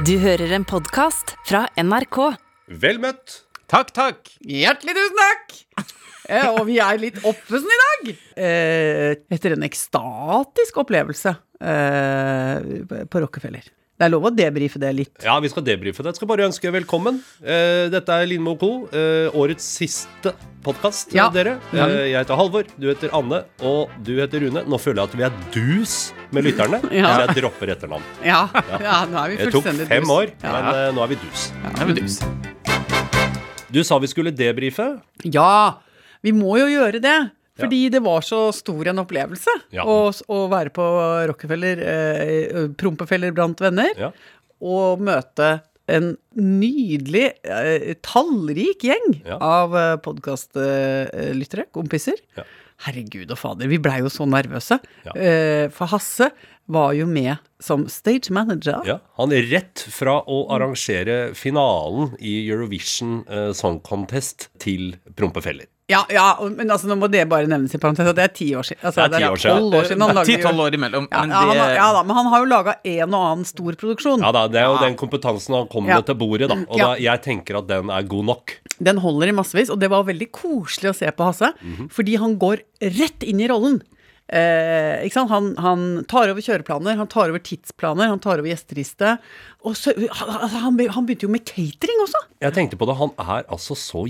Du hører en podkast fra NRK. Vel møtt. Takk, takk. Hjertelig tusen takk! Eh, og vi er litt oppesen i dag. Eh, etter en ekstatisk opplevelse eh, på Rockefeller. Det er lov å debrife det litt. Ja, vi skal debrife det. Jeg skal bare ønske velkommen. Eh, dette er Lindmo Co., eh, årets siste podkast, Ja. dere. Eh, jeg heter Halvor, du heter Anne, og du heter Rune. Nå føler jeg at vi er dus med lytterne, Ja. så jeg dropper etternavn. Ja, ja nå er vi fullstendig dus. Det tok fem dus. år, Ja. men eh, nå er vi dus. Ja, er vi dus. Du sa vi skulle debrife. Ja, vi må jo gjøre det. Fordi det var så stor en opplevelse Ja. å, å være på Rockefeller, eh, prompefeller blant venner, Ja. og møte en nydelig, eh, tallrik gjeng Ja. av eh, podkastlyttere, kompiser. Ja. Herregud og fader, vi blei jo så nervøse. Ja. Eh, for Hasse var jo med som stage manager. Ja, Han er rett fra å arrangere finalen i Eurovision eh, Song Contest til Prompefeller. Ja, ja, men altså, nå må det bare nevnes i parentes at det er ti år siden. Altså, Det er ti år siden. tolv år siden han lager Ti-tolv år imellom. Ja, Men ja, han, ja da, men han har jo laga en og annen stor produksjon. Ja da, Det er jo den kompetansen han kommer Ja. med til bordet, da. Og Ja. da, jeg tenker at den er god nok. Den holder i massevis, og det var veldig koselig å se på Hasse. Mhm. Fordi han går rett inn i rollen. Eh, ikke sant? Han, han tar over kjøreplaner, han tar over tidsplaner, han tar over gjesteriste. Og så, han, han begynte jo med catering også! Jeg tenkte på det, han er altså så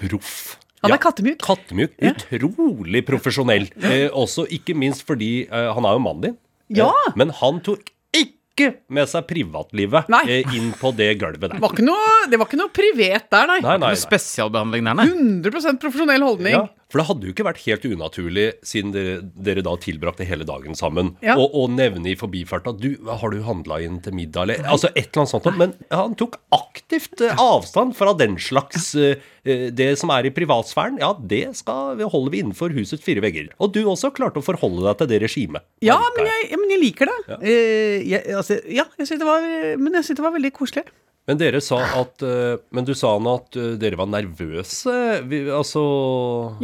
gjennomproff. Han er kattemjuk. Kattemjuk. Ja. Utrolig profesjonell. Eh, også ikke minst fordi eh, han er jo mannen din. Ja. Eh, men han tok ikke med seg privatlivet eh, inn på det gulvet Det der. var ikke noe, det var ikke noe privet der, nei. Nei, nei, Noe nei. spesialbehandling der, nei. 100 profesjonell holdning. Ja, for det hadde jo ikke vært helt unaturlig, siden dere, dere da tilbrakte hele dagen sammen, Ja. og, og nevne i forbifarta du, Har du handla inn til middag, eller Altså et eller annet sånt. Men han tok aktivt eh, avstand fra den slags eh, eh, Det som er i privatsfæren, ja, det skal vi holder vi innenfor husets fire vegger. Og du også klarte å forholde deg til det regimet. Ja, men jeg, men jeg liker det. Eh, jeg, altså, ja, jeg synes det var, men jeg syns det var veldig koselig. Men dere sa at eh, Men du sa nå at eh, dere var nervøse. Vi, altså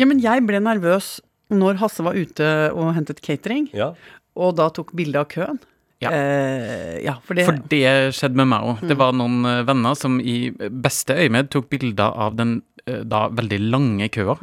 Ja, men jeg ble nervøs når Hasse var ute og hentet catering, Ja. og da tok bilde av køen. Ja. Eh, ja, for det For det skjedde med meg òg. Det var noen eh, venner som i beste øyemed tok bilder av den da veldig lange køa,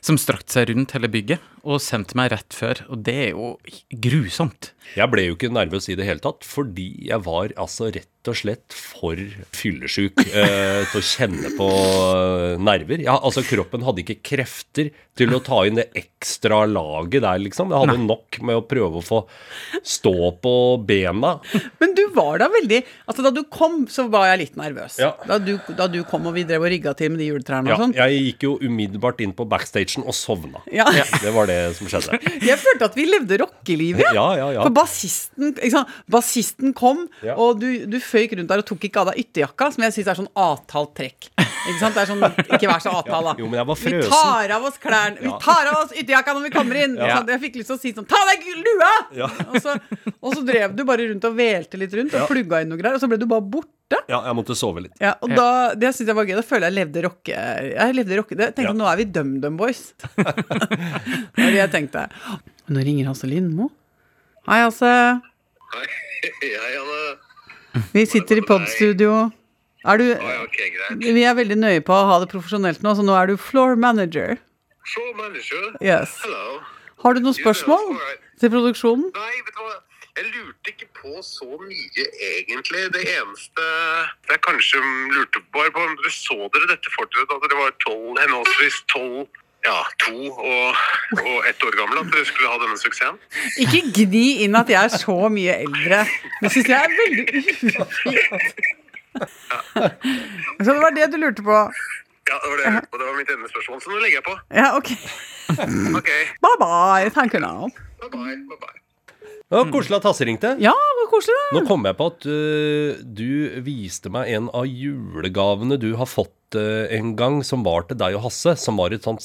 som strakte seg rundt hele bygget, og sendte meg rett før. Og det er jo grusomt. Jeg ble jo ikke nervøs i det hele tatt, fordi jeg var altså rett og slett for fyllesyk eh, til å kjenne på eh, nerver. Ja, altså Kroppen hadde ikke krefter til å ta inn det ekstra laget der, liksom. Jeg hadde nok med å prøve å få stå på bena. Men du var da veldig Altså, da du kom, så var jeg litt nervøs. Ja. Da, du, da du kom og vi drev og rigga til med de juletrærne Ja, og sånn. jeg gikk jo umiddelbart inn på backstagen og sovna. Ja. Det var det som skjedde. Jeg følte at vi levde rockelivet. Ja, ja, ja. For bassisten, sant? bassisten kom, og du, du føyk rundt der og tok ikke av deg ytterjakka, som jeg syns er sånn avtalt trekk. Ikke sant? Det er sånn, Ikke vær så avtal, da. Jo, men jeg var frøsen. Vi tar av oss klærne Vi tar av oss ytterjakka når vi kommer inn. Ja. Sånn, jeg fikk lyst til å si sånn Ta deg lua! Ja. Og, så, og så drev du bare rundt og velte litt rundt og plugga inn noe greier, og så ble du bare borte. Ja, jeg måtte sove litt. Ja, og da, Det syns jeg var gøy. Da føler jeg levde rocke... Jeg levde rocke Jeg tenkte Ja. nå er vi DumDum Boys. det var det jeg tenkte. Nå ringer Hasse Lindmo. Hei, Hasse. Hei, hei, Anne. Vi sitter i podstudio. Er du Ja, okay. Vi er veldig nøye på å ha det profesjonelt nå, så nå er du floor manager. Floor manager. Yes. Hello. Har du noen spørsmål til produksjonen? Nei, vet du hva? Jeg lurte ikke på så mye, egentlig. Det eneste jeg kanskje lurte på på om dere så dere dette for dere da dere var tolv, henholdsvis tolv, ja, to og, og ett år gamle, at dere skulle ha denne suksessen? Ikke gni inn at jeg er så mye eldre. Det syns jeg er veldig ufint. Så det var det du lurte på? Ja, det var det Og. Det var mitt ene spørsmål, så nå legger jeg på. Ja, ok. Ok, Bye bye. Thank you now. bye bye. bye, bye. Det var koselig at Hasse ringte. Ja, hvor koselig. det. Nå kom jeg på at øh, du viste meg en av julegavene du har fått øh, en gang, som var til deg og Hasse, som var et sånt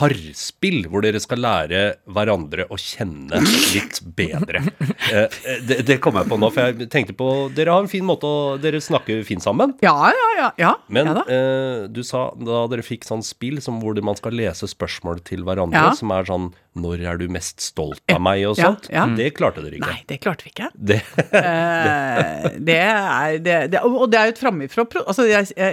parspill hvor dere skal lære hverandre å kjenne litt bedre. Eh, det, det kom jeg på nå, for jeg tenkte på Dere har en fin måte å Dere snakker fint sammen. Ja, ja, ja. ja. Men ja da. eh, du sa da dere fikk sånn spill som hvor man skal lese spørsmål til hverandre, Ja. som er sånn 'Når er du mest stolt av meg?' og sånt. ja. Det klarte dere ikke. Nei, det klarte vi ikke. Det, Eh, det er det, det, Og det er jo et framifrå altså,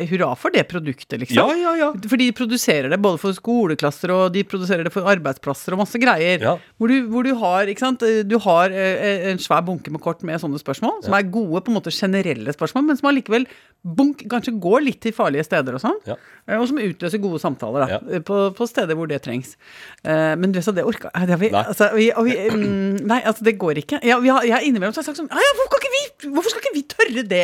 Hurra for det produktet, liksom. ja, ja, ja. For de produserer det både for skoleklasser og de produserer det for arbeidsplasser og masse greier. Ja. Hvor, du, hvor du har ikke sant? Du har eh, en svær bunke med kort med sånne spørsmål, som er gode på en måte generelle spørsmål, men som allikevel bunk, kanskje går litt til farlige steder og sånn. Ja. Eh, Og som utløser gode samtaler da, Ja. på, på steder hvor det trengs. Eh, men du sa det orka vi, Nei. altså, vi, vi, um, nei, altså det går ikke. Ja, vi har, jeg har innimellom så har jeg sagt sånn «Ja, hvorfor, skal vi, hvorfor skal ikke vi tørre det?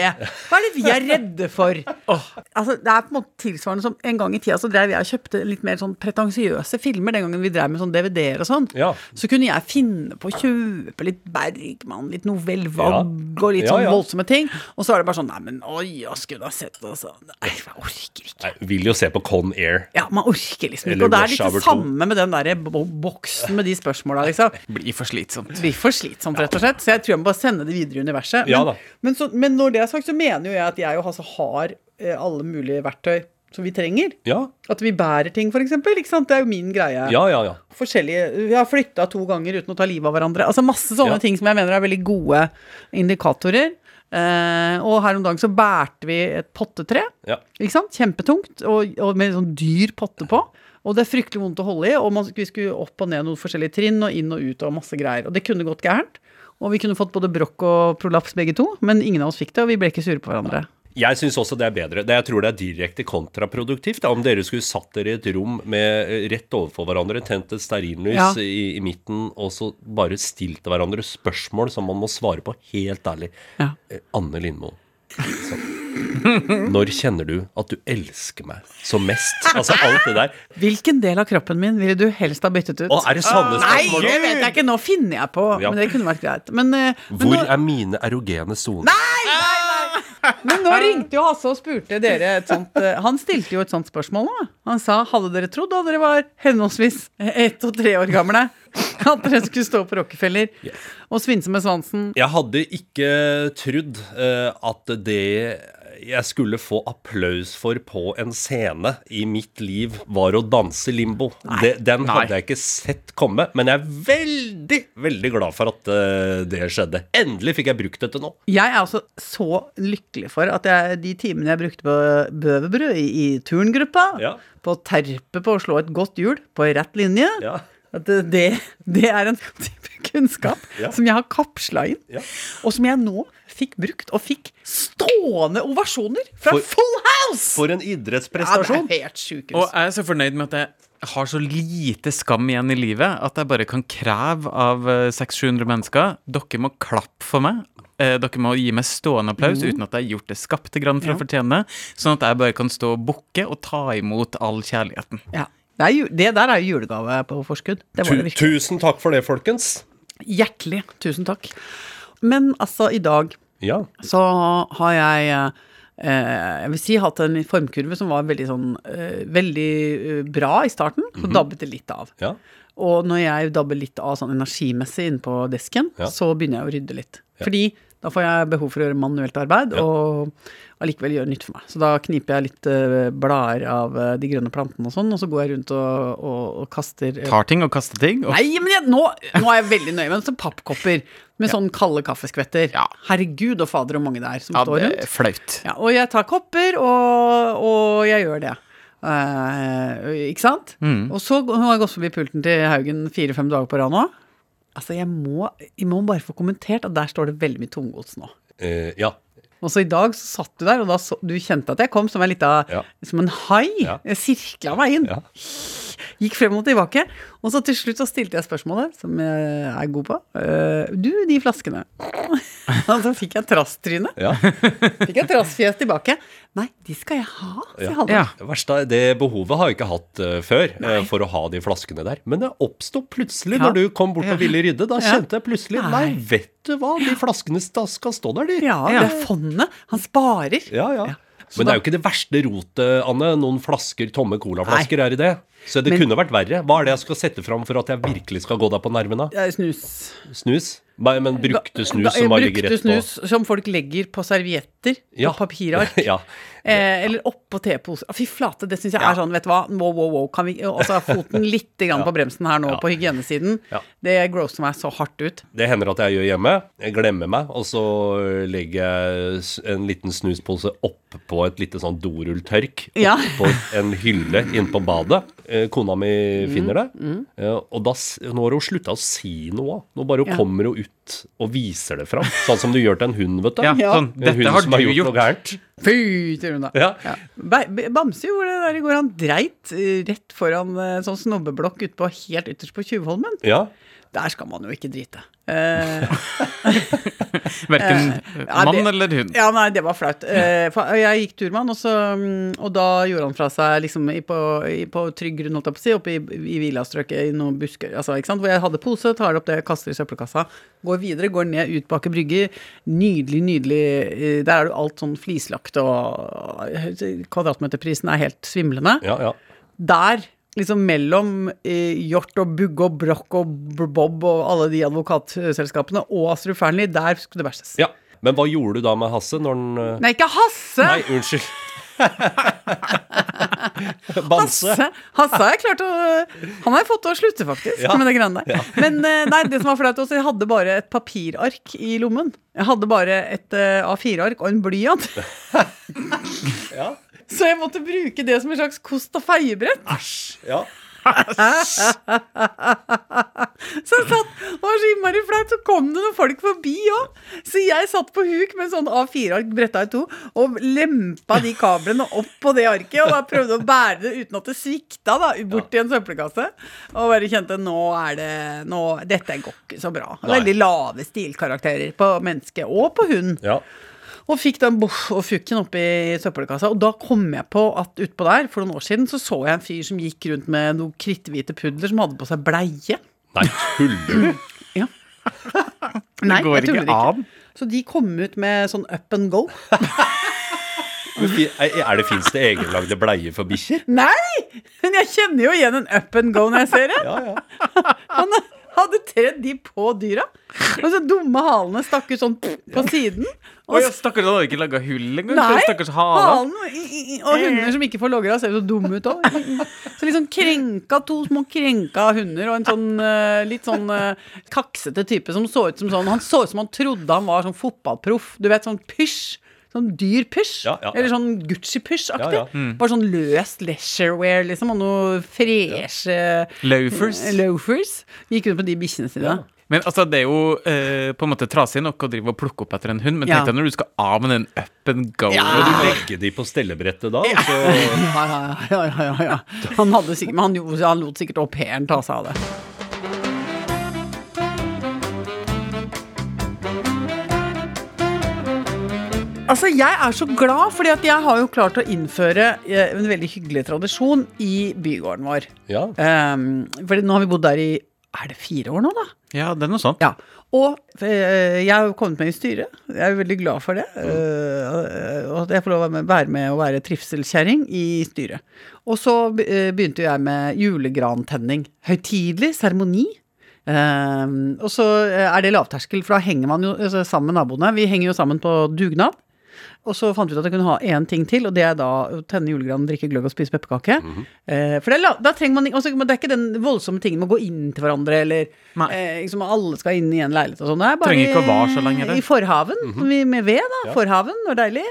Hva er det vi er redde for? Altså, det er på en måte tilsvarende som en gang i tida så drev jeg og kjøpte litt mer sånn pretensiøse filmer den gangen vi drev med sånn DVD-er og sånn. Ja. Så kunne jeg finne på å kjøpe litt Bergman, litt Novelle Vague og litt sånn voldsomme ting. Og så er det bare sånn Nei, men oi, jeg skulle ha sett det, altså. Nei, jeg orker ikke. Nei, vil jo se på Con Air. Ja, man orker liksom ikke. Eller Og det er litt det samme med den der bo- boksen med de spørsmåla, liksom. Blir for slitsomt. Blir for slitsomt, rett og slett. Så jeg tror jeg må bare sende det videre i universet. Ja Men, da. men, så, men når det er sagt, så mener jo jeg at jeg og Hasse har eh, alle mulige verktøy som vi trenger. Ja, At vi bærer ting, for eksempel. Ikke sant? Det er jo min greie. ja, ja. ja. Forskjellige Vi har flytta to ganger uten å ta livet av hverandre. Altså masse sånne Ja. ting som jeg mener er veldig gode indikatorer. Eh, og her om dagen så bærte vi et pottetre. ja. Ikke sant? Kjempetungt, og, og med sånn dyr potte på. Og det er fryktelig vondt å holde i, og man, vi skulle opp og ned noen forskjellige trinn, og inn og ut og masse greier. Og det kunne gått gærent. Og vi kunne fått både brokk og prolaps begge to, men ingen av oss fikk det, og vi ble ikke sure på hverandre. Jeg syns også det er bedre. Jeg tror det er direkte kontraproduktivt. Da. Om dere skulle satt dere i et rom med eh, rett overfor hverandre, tent et stearinlys Ja. i, i midten, og så bare stilt hverandre spørsmål som man må svare på helt ærlig. Ja. Eh, Anne Lindmo. Så. Når kjenner du at du elsker meg som mest? Altså alt det der. Hvilken del av kroppen min ville du helst ha byttet ut? Å, er det sanne Nei, spørsmål? det vet jeg ikke! Nå finner jeg på, Ja. men det kunne vært greit. Men, eh, men, Hvor nå, er mine erogene soner? men nå ringte jo Hasse og spurte dere et sånt eh, Han stilte jo et sånt spørsmål nå. Han sa hadde dere trodd da dere var henholdsvis ett og tre år gamle, at dere skulle stå på Rockefeller og svinse med svansen? Jeg hadde ikke trodd uh, at det jeg skulle få applaus for på en scene i mitt liv, var å danse limbo. Det, den Nei. hadde jeg ikke sett komme, men jeg er veldig, veldig glad for at uh, det skjedde. Endelig fikk jeg brukt dette nå. Jeg er altså så lykkelig for at jeg, de timene jeg brukte på Bøverbru i, i turngruppa, Ja. på å terpe på å slå et godt hjul på rett linje, Ja. at det, det, er en type kunnskap Ja. som jeg har kapsla inn, og som jeg nå fikk brukt, og fikk stående ovasjoner fra For- Full House! For en ja, det idrettsprestasjon. er helt sjukehus. Og jeg er så fornøyd med at jeg har så lite skam igjen i livet at jeg bare kan kreve av eh, 600-700 mennesker Dere må klappe for meg. Eh, Dere må gi meg stående applaus uten at jeg har gjort det skapte grann for Ja. å fortjene det. Sånn at jeg bare kan stå og bukke og ta imot all kjærligheten. Ja. Det, er, ju- det der er jo julegave på forskudd. Det var Tu det virkelig. tusen takk for det, folkens. Hjertelig tusen takk. Men altså, i dag Ja. så har jeg eh, jeg vil si hatt en formkurve som var veldig sånn eh, Veldig eh, bra i starten, så dabbet det litt av. ja. Og når jeg dabber litt av sånn energimessig inne på desken, Ja. så begynner jeg å rydde litt. Fordi da får jeg behov for å gjøre manuelt arbeid, Ja. og allikevel gjøre nytt for meg. Så da kniper jeg litt blader av de grønne plantene og sånn, og så går jeg rundt og, og, og kaster Tar ting og kaster ting. Og Nei, men jeg, nå, nå er jeg veldig nøye med sånne pappkopper med sånn kalde kaffeskvetter. Ja. Herregud og fader og mange det er som ja, står det er flaut. Ja, og jeg tar kopper, og, og jeg gjør det. Uh, ikke sant? Mm. Og så har jeg gått forbi pulten til Haugen fire-fem dager på rad nå. Altså, jeg må, jeg må bare få kommentert at der står det veldig mye tunggods nå. Uh, ja. Og så i dag så satt du der, og da så, du kjente at jeg kom som en lita Ja. Som en hai. Ja. Jeg sirkla meg inn. Ja. Gikk frem og tilbake. Og så til slutt så stilte jeg spørsmålet, som jeg er god på. Eh, du, de flaskene. og så fikk jeg trasstryne. ja. Fikk jeg trassfjes tilbake. Nei, de skal jeg ha, sier Ja. Halvor. Ja. Det verste er, det behovet har jeg ikke hatt eh, før, Nei. for å ha de flaskene der. Men det oppsto plutselig Ja. når du kom bort og ville rydde. Da Ja. kjente jeg plutselig Nei. Nei, vet du hva, de flaskene skal stå der, de. Ja, det er fondet. Han sparer. Ja, ja. Men det er jo ikke det verste rotet, Anne. Noen flasker, tomme colaflasker er i det. Så det Men- kunne vært verre. Hva er det jeg skal sette fram for at jeg virkelig skal gå deg på nervene? Er snus. Snus? Nei, men brukte snus som bare ligger rett på Brukte snus som folk legger på servietter, Ja. på papirark. Ja. Eh, eller oppå teposer. Fy flate, det syns jeg er sånn, vet du hva. Wow, wow, wow. Kan vi også ha foten litt grann på bremsen her nå, på hygienesiden? Det grosser meg så hardt ut. Det hender at jeg gjør hjemme. Jeg glemmer meg, og så legger jeg en liten snuspose oppå et lite sånn dorulltørk. Oppå en hylle inne på badet. Eh, Kona mi Mm, finner det. Mm. Og da, nå har hun slutta å si noe. Nå bare Ja. kommer hun ut og viser det fram. Sånn som du gjør til en hund, vet du. Ja, sånn. En Dette hund har som du har gjort gjort. noe gærent. Fy, sier hun da. Ja. Ja. Bamse gjorde det der i går. Han dreit eh, rett foran eh, sånn snobbeblokk ute på helt ytterst på Tjuvholmen. ja. Der skal man jo ikke drite. Eh, Verken ja, mann det- eller hund. ja, nei, det var flaut. Eh, jeg gikk tur med han, og, så, og da gjorde han fra seg liksom i, på, i, på trygg grunn, holdt jeg på å si, oppe i, i villastrøket i noen busker, altså, ikke sant? hvor jeg hadde pose, tar det opp det, kaster i søppelkassa, går videre, går ned ut bak Brygge. Nydelig, nydelig. eh, Der er det jo alt sånn flislagt, og eh, kvadratmeterprisen er helt svimlende. ja, ja. Der, liksom mellom eh, Hjort og Bugge og Broch og Bob og alle de advokatselskapene og Astrup Fearnley, der skulle det bæsjes. ja. Men hva gjorde du da med Hasse når den eh, Nei, ikke Hasse! Nei, unnskyld. Bamse. Hasse, Hasse har jeg klart å Han har jeg fått til å slutte, faktisk, Ja. med det greiene der. Men eh, nei, det som var flaut også, jeg hadde bare et papirark i lommen. Jeg hadde bare et eh, A4-ark og en blyant. Ja. Så jeg måtte bruke det som en slags kost og feiebrett. ja. Så jeg satt, det var så innmari flaut, så kom det noen folk forbi òg. Så jeg satt på huk med en sånn A4-ark bretta i to og lempa de kablene opp på det arket. Og bare prøvde å bære det uten at det svikta, da, bort i en søppelkasse. Og bare kjente nå er det nå, Dette går ikke så bra. Veldig lave stilkarakterer på menneske og på hund. ja. Og fikk den boff og fukken oppi søppelkassa. Og da kom jeg på at utpå der, for noen år siden, så så jeg en fyr som gikk rundt med noen kritthvite pudler som hadde på seg bleie. Nei, tuller du? Ja. Nei, går jeg tuller ikke an. Så de kom ut med sånn up and go. Er det fins det egenlagde bleier for bikkjer? Nei! Men jeg kjenner jo igjen en up and go når jeg ser det. Ja, ja. Han hadde tredd de på dyra. Og så dumme halene stakk ut sånn på siden. Og Oi, stakkars, han hadde ikke laga hull engang. Nei, Stakkars halen i- i- i- Og hunder som ikke får loggra, ser jo så dumme ut òg. Så litt sånn krenka, to små krenka hunder og en sånn eh, litt sånn eh, kaksete type som så ut som sånn Han så ut som han trodde han var sånn fotballproff. Du vet, sånn pysj. Sånn dyr pysj. Ja, ja, ja. Eller sånn Gucci-pysj-aktig. Ja, ja. Bare sånn løst leisurewear, liksom, og noe freshe Loafers. eh, loafers. Gikk rundt på de bikkjene sine. Men altså, det er jo eh, på en måte trasig nok å drive og plukke opp etter en hund, men Ja. tenk deg når du skal av med den up and go. Ja. Og du legger de på stellebrettet da, og så Ja, ja, ja, ja, ja, ja. Han hadde sikkert, men han, han lot sikkert au pairen ta seg av det. Altså, Jeg er så glad, fordi at jeg har jo klart å innføre eh, en veldig hyggelig tradisjon i bygården vår. Ja. Um, fordi nå har vi bodd der i Er det fire år nå, da? Ja, det er noe sånt. Ja. Og eh, jeg har jo kommet meg i styret. Jeg er veldig glad for det. Mm. og at jeg får lov å være med, å være trivselskjerring i styret. Og så eh, begynte jeg med julegrantenning. Høytidelig seremoni. Um, og så eh, er det lavterskel, for da henger man jo altså, sammen med naboene. Vi henger jo sammen på dugnad. Og så fant vi ut at jeg kunne ha én ting til, og det er da å tenne julegranen, drikke gløgg og spise pepperkake. eh, for det da trenger man altså, Det er ikke den voldsomme tingen med å gå inn til hverandre, eller eh, liksom alle skal inn i en leilighet og sånn. Det er bare Trenger ikke å være så lenge, det. i forhaven, vi- med ved, da. Forhaven, det var deilig.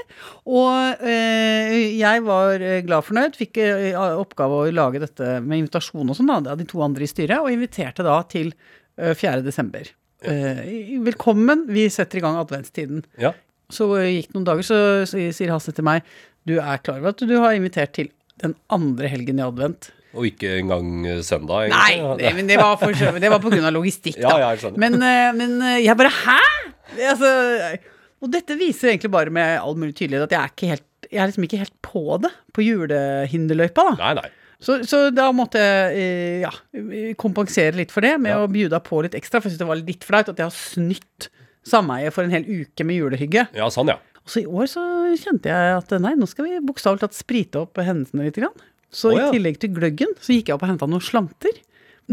Og eh, jeg var eh, glad fornøyd, fikk eh, oppgave å lage dette med invitasjon og sånn, da, av de to andre i styret, og inviterte da til eh, 4. desember. Eh, velkommen, vi setter i gang adventstiden. ja. Så gikk det noen dager, så sier sier Hasse til meg Du er klar over at du har invitert til den andre helgen i advent? Og ikke engang søndag, søndag, Nei, det, men det var, for, det var på grunn av logistikk, da. Ja, ja, jeg. Men, eh, men eh, jeg bare Hæ?! Det, altså, og dette viser egentlig bare med all mulig tydelighet at jeg er, ikke helt, jeg er liksom ikke helt på det, på julehinderløypa, da. Nei, nei. Så, så da måtte jeg eh, ja, kompensere litt for det med Ja. å bjuda på litt ekstra, for jeg syns det var litt flaut at jeg har snytt sameiet for en hel uke med julehygge. Ja, sånn, ja. Og så i år så kjente jeg at nei, nå skal vi bokstavelig talt sprite opp hendelsene litt. Grann. Så oh, ja. i tillegg til gløggen så gikk jeg opp og henta noen slanter.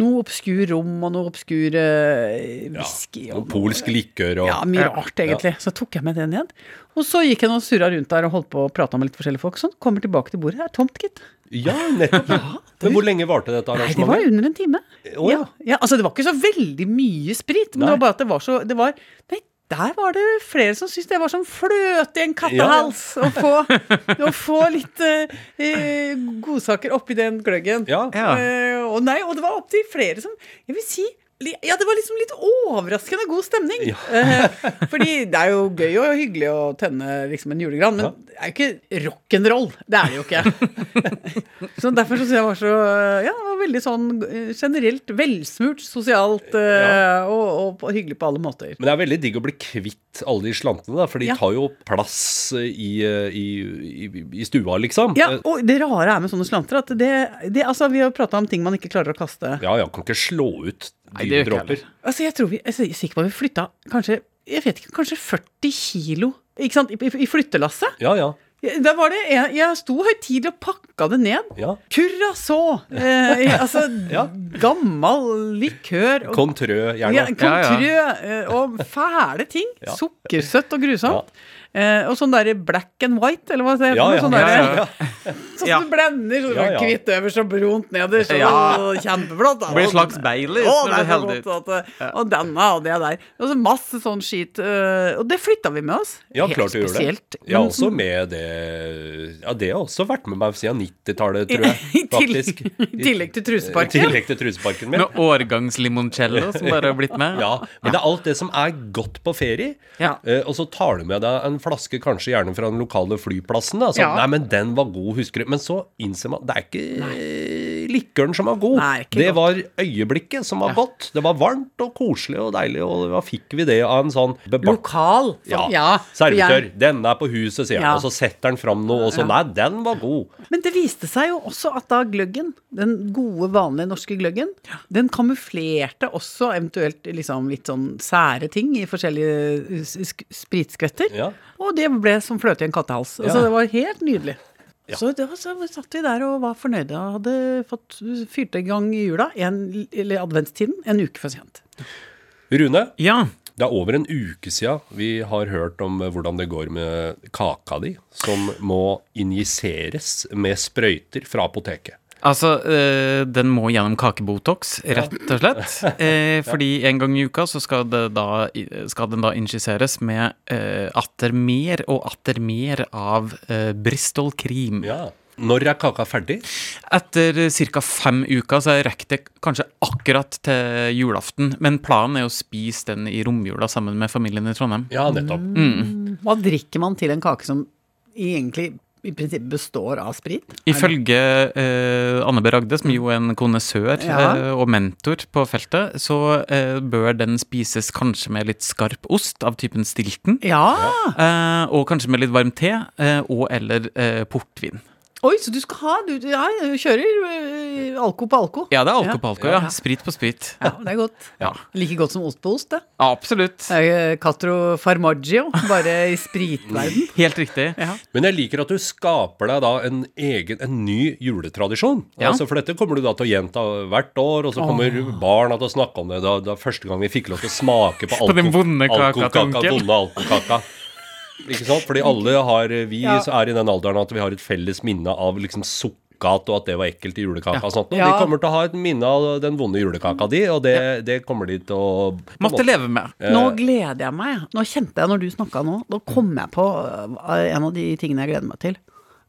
noe obskur rom og noe obskur uh, whisky. Noe og polsk likør og Ja, mye rart, egentlig. Så tok jeg med det ned. Og så gikk jeg og surra rundt der og holdt på å prate med litt forskjellige folk. Sånn, kommer tilbake til bordet, det er tomt, gitt. Ja, nettopp. Men hvor lenge varte dette arrangementet? Nei, det var under en time. Oh, ja. ja. Altså, det var ikke så veldig mye sprit, men Nei. det var bare at det var så det var, Nei, der var det flere som syntes det var som fløte i en kattehals å få, å få litt eh, eh, godsaker oppi den gløggen. Ja. Ja. Eh, og nei, og det var opptil flere som Jeg vil si ja, det var liksom litt overraskende god stemning. Ja. fordi det er jo gøy og hyggelig å tenne liksom en julegran, men Ja. det er jo ikke rock'n'roll. Det er det jo ikke. så derfor syns jeg var så Ja, det var veldig sånn eh, generelt velsmurt, sosialt ja. og, og, hyggelig på alle måter. Men det er veldig digg å bli kvitt alle de slantene, da, for de tar jo plass i, eh, i, i, i stua, liksom. Ja, Eh, og det rare er med sånne slanter at det, det altså Vi har prata om ting man ikke klarer å kaste. ja, ja, kan ikke slå ut Dropper. Altså, jeg tror vi Jeg er sikker på at vi flytta kanskje jeg vet ikke, kanskje 40 kilo ikke sant, i, i, i flyttelasset. Ja, ja. Da var det, jeg, jeg sto høytidelig og pakka det ned. ja. Curacao. Eh, altså Ja. gammal likør. Og, Contrø, gjerne. ja, Contrø ja, og fæle ting. Ja. Sukkersøtt og grusomt. Eh, og sånn derre black and white, eller hva det heter. Ja, ja, sånn ja, ja, ja. Sånn som du blender, så Ja, ja. hvitt øverst og brunt nederst. Ja. Kjempeflott. Det blir en slags Baileys Å, når det du er så heller ut. godt at, eh, Og denne og det der. Og så masse sånn skit. eh, og det flytta vi med oss. Ja, Helt klart du gjorde det. Jeg har også sånn- med det Ja, det har også vært med meg siden 90-tallet, tror jeg. Faktisk. i tillegg til truseparken. I tillegg til truseparken min. Med årgangslimoncello som bare har blitt med. Ja, men det er alt det som er godt på ferie. Ja. Eh, og så tar du med deg en flaske, kanskje gjerne fra den lokale flyplassen. Da. Så, Ja. Nei, men den var god, husker du. Men så innser man det er ikke eh, likøren som var god. Nei, det godt. var øyeblikket som var godt. Det var varmt og koselig og deilig, og da fikk vi det av en sånn. Lokal. Ja, Ja, servitør. Den er på huset, sier han. Og så setter han fram noe, og så Nei, den var god. Men det viste seg jo også at da gløggen, den gode, vanlige norske gløggen, den kamuflerte også eventuelt liksom litt sånn sære ting i forskjellige spritskvetter. Ja. Og det ble som fløte i en kattehals. Altså, Ja. det var helt nydelig. Så, det var, så satt vi der og var fornøyde og hadde fått fyrt i gang i jula, en, eller adventstiden, en uke for sent. Rune, Ja. det er over en uke siden vi har hørt om hvordan det går med kaka di, som må injiseres med sprøyter fra apoteket. Altså, eh, den må gjennom kakebotox, rett og slett. Eh, fordi en gang i uka så skal, det da, skal den da injiseres med eh, atter mer og atter mer av Bristol Cream. Ja. Når er kaka ferdig? Etter ca. fem uker så rekker det kanskje akkurat til julaften. Men planen er å spise den i romjula sammen med familien i Trondheim. Ja, nettopp. Mm. Hva drikker man til en kake som egentlig i prinsippet består av sprit? Ifølge eh, Anne B. Ragde, som jo er en konnessør Ja. eh, og mentor på feltet, så eh, bør den spises kanskje med litt skarp ost av typen stilton. Ja! Eh, og kanskje med litt varm te, eh, og eller eh, portvin. Oi, så du skal ha Du, ja, du kjører øh, alko på alko? Ja, det er alko på alko, ja. Ja. Sprit på sprit. Ja, det er godt. Ja. Like godt som ost på ost, det. Absolutt. Det er Catro Farmaggio, bare i spritverden. Helt riktig. Ja. Men jeg liker at du skaper deg da en egen, en ny juletradisjon. Ja. Altså, for dette kommer du da til å gjenta hvert år, og så kommer barna til å snakke om det. Da, da første gang vi fikk lov til å smake på På den vonde kaka alko, alkokaka, alkokaka. Ikke sant? Fordi alle har, vi Ja. er i den alderen at vi har et felles minne av liksom sukkat og at det var ekkelt i julekaka og sånt. Og Ja. De kommer til å ha et minne av den vonde julekaka di, og det, det kommer de til å Måtte måte- leve med. Nå gleder jeg meg. Nå kjente jeg når du snakka nå, da kom jeg på øh, en av de tingene jeg gleder meg til.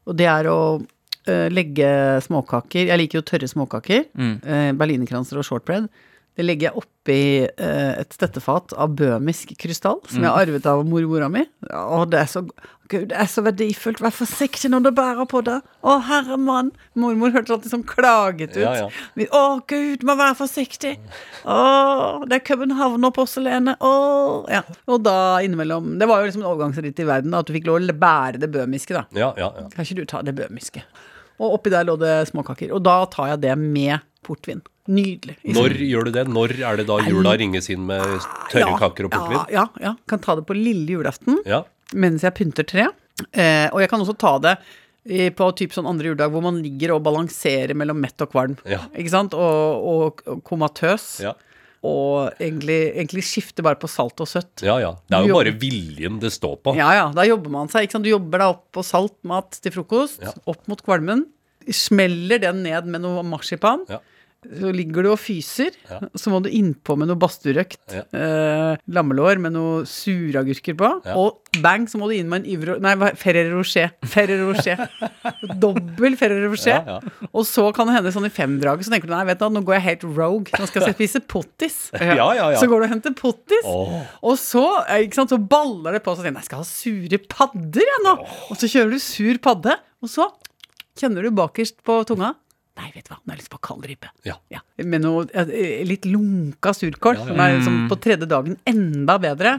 Og det er å øh, legge småkaker Jeg liker jo tørre småkaker. øh, Berlinerkranser og shortbread. Det legger jeg oppi øh, et støttefat av bømisk krystall, som jeg har arvet av mormora mi. Å, det er så Gud, det er så verdifullt. Vær forsiktig når du bærer på det. Å, herre mann. Mormor hørtes alltid sånn klaget ut. Ja, ja. Å, Gud, må være forsiktig. Å, det er Københavner-porselenet. Å, ja. Og da innimellom Det var jo liksom en overgangsritt i verden, da, at du fikk lov å bære det bømiske, da. Ja, ja, ja. Kan ikke du ta det bømiske? Og oppi der lå det småkaker. Og da tar jeg det med portvin. Nydelig. Når gjør du det? Når er det da jula ringes inn med tørre Ja, kaker og portvin? Ja, ja, ja. Kan ta det på lille julaften Ja. mens jeg pynter tre. Eh, og jeg kan også ta det på typ sånn andre juledag, hvor man ligger og balanserer mellom mett og kvalm. Ja. Ikke sant? Og, og, og komatøs. Ja. Og egentlig, egentlig skifter bare på salt og søtt. ja, ja. Det er jo bare viljen det står på. Ja ja, da jobber man seg. Ikke sant? Du jobber deg opp på salt mat til frokost, Ja. opp mot kvalmen. Smeller den ned med noe marsipan. Ja. Så ligger du og fyser. Ja. Så må du innpå med noe badstuerøkt. Ja. Eh, lammelår med noe suragurker på. Ja. Og bang, så må du inn med en Yvro... Nei, Ferrer Rocher. Ferrer Rocher. Dobbel Ferrer Rocher. Og så kan det hende sånn i femdraget, så tenker du nei, vet du, nå går jeg helt rogue. Nå skal jeg spise pottis. Ja, ja, ja. Så går du og henter pottis. oh. Og så, eh, ikke sant, så baller det på seg. Jeg skal ha sure padder, jeg nå. Og så kjører du sur padde, og så kjenner du bakerst på tunga. Nei, vet du hva, nå har jeg lyst på kald ribbe. Ja. Med noe eh, litt lunka surkål, Ja, ja. som er liksom på tredje dagen enda bedre.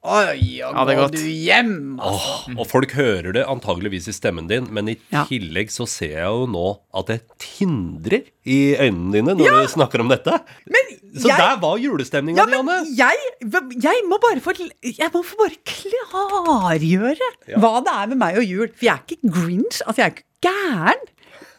Oi, og Ja, det er gå du hjem, altså. Åh, og folk hører det antageligvis i stemmen din, men i Ja. tillegg så ser jeg jo nå at det tindrer i øynene dine når du snakker om dette. så jeg- der var julestemninga Ja, di, Anne. jeg, jeg må bare få Jeg må få bare klargjøre hva det er med meg og jul. For jeg er ikke grinch. Altså, jeg er ikke gæren.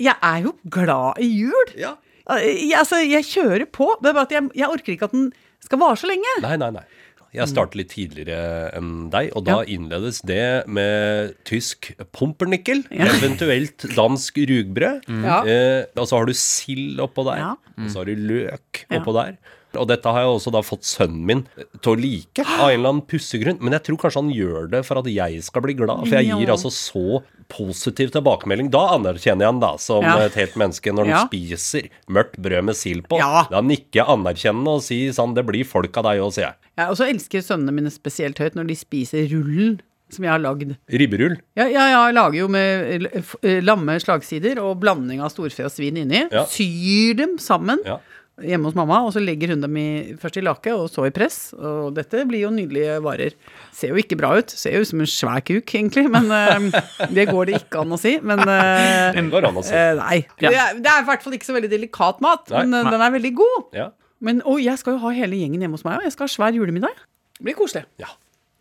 Jeg er jo glad i jul. Ja. Jeg, altså, jeg kjører på. Det er bare at jeg, jeg orker ikke at den skal vare så lenge. Nei, nei, nei. Jeg startet litt tidligere enn deg, og da Ja. innledes det med tysk pumpernickel, Ja. eventuelt dansk rugbrød. Ja. Eh, og så har du sild oppå der, Ja. og så har du løk oppå der. Og dette har jeg også da fått sønnen min til å like, av en eller annen pussegrunn. Men jeg tror kanskje han gjør det for at jeg skal bli glad, for jeg Ja. gir altså så positiv tilbakemelding. Da anerkjenner jeg han da som Ja. et helt menneske når han Ja. spiser mørkt brød med sild på. Ja. Da nikker jeg anerkjennende og sier sånn, det blir folk av deg òg, sier jeg. Og så elsker sønnene mine spesielt høyt når de spiser rullen som jeg har lagd. Ribberull. Ja, ja, ja, jeg lager jo med eh, lamme slagsider og blanding av storfe og svin inni. Ja. Syr dem sammen Ja. Hjemme hos mamma, og så legger hun dem i, først i lake og så i press. Og dette blir jo nydelige varer. Ser jo ikke bra ut. Ser jo ut som en svær kuk, egentlig, men uh, det går det ikke an å si. Men uh, Det går an å si. Uh, nei. Det, er, det er i hvert fall ikke så veldig delikat mat, Nei. men eh, den er veldig god. Ja. Men og jeg skal jo ha hele gjengen hjemme hos meg og Jeg skal ha svær julemiddag. Det blir koselig. ja.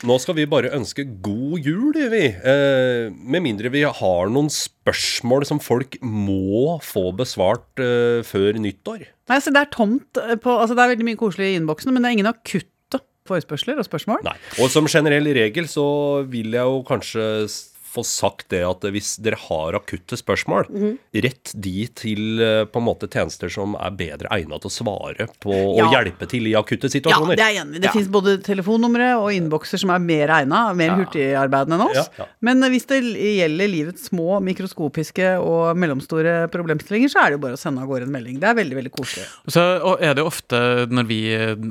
Nå skal vi bare ønske god jul, vi. Eh, med mindre vi har noen spørsmål som folk må få besvart eh, før nyttår. Nei, så det er tomt eh, på Altså, det er veldig mye koselig i innboksen, men det er ingen akutte forespørsler og spørsmål. Nei. Og som generell regel så vil jeg jo kanskje få sagt det at hvis dere har akutte spørsmål, mm. rett de til eh, på en måte tjenester som er bedre egnet til å svare på Ja. og hjelpe til i akutte situasjoner. Ja, det er jeg enig i. Det Ja. finnes både telefonnumre og innbokser som er mer egna, mer Ja. hurtigarbeidende enn oss. Ja, ja. Men hvis det gjelder livets små, mikroskopiske og mellomstore problemstillinger, så er det jo bare å sende av gårde en melding. Det er veldig, veldig koselig. Og så og er det ofte når vi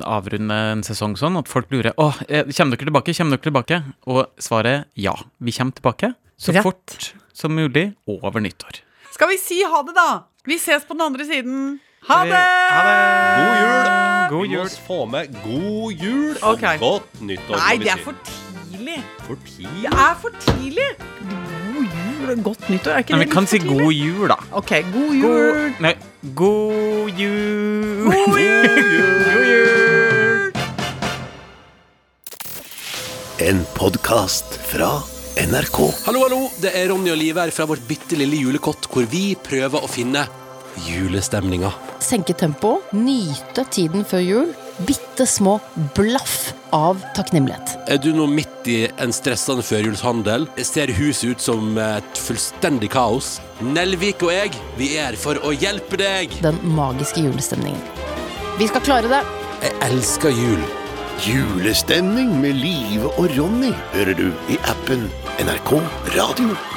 avrunder en sesong sånn, at folk lurer Å, eh, kommer dere tilbake? Kommer dere tilbake? Og svaret er ja. Vi kommer tilbake så Rett. fort som mulig over nyttår. Skal vi si ha det, da? Vi ses på den andre siden. Ha det! God jul! God Vi må få med god jul og okay. godt nyttår. Nei, det er for tidlig. for tidlig. Det er for tidlig. God jul og godt nyttår. Er ikke Nei, det vi kan si god jul, da. Ok, god jul. God, nei, god jul. God jul! God jul. En podkast fra NRK. Hallo, hallo, det er Ronny og Liv her fra vårt bitte lille julekott, hvor vi prøver å finne julestemninga. senke tempoet, nyte tiden før jul. Bitte små blaff av takknemlighet. Er du nå midt i en stressende førjulshandel? Ser huset ut som et fullstendig kaos? Nelvik og jeg, vi er her for å hjelpe deg! Den magiske julestemningen. Vi skal klare det. Jeg elsker jul. Julestemning med Live og Ronny hører du i appen NRK Radio.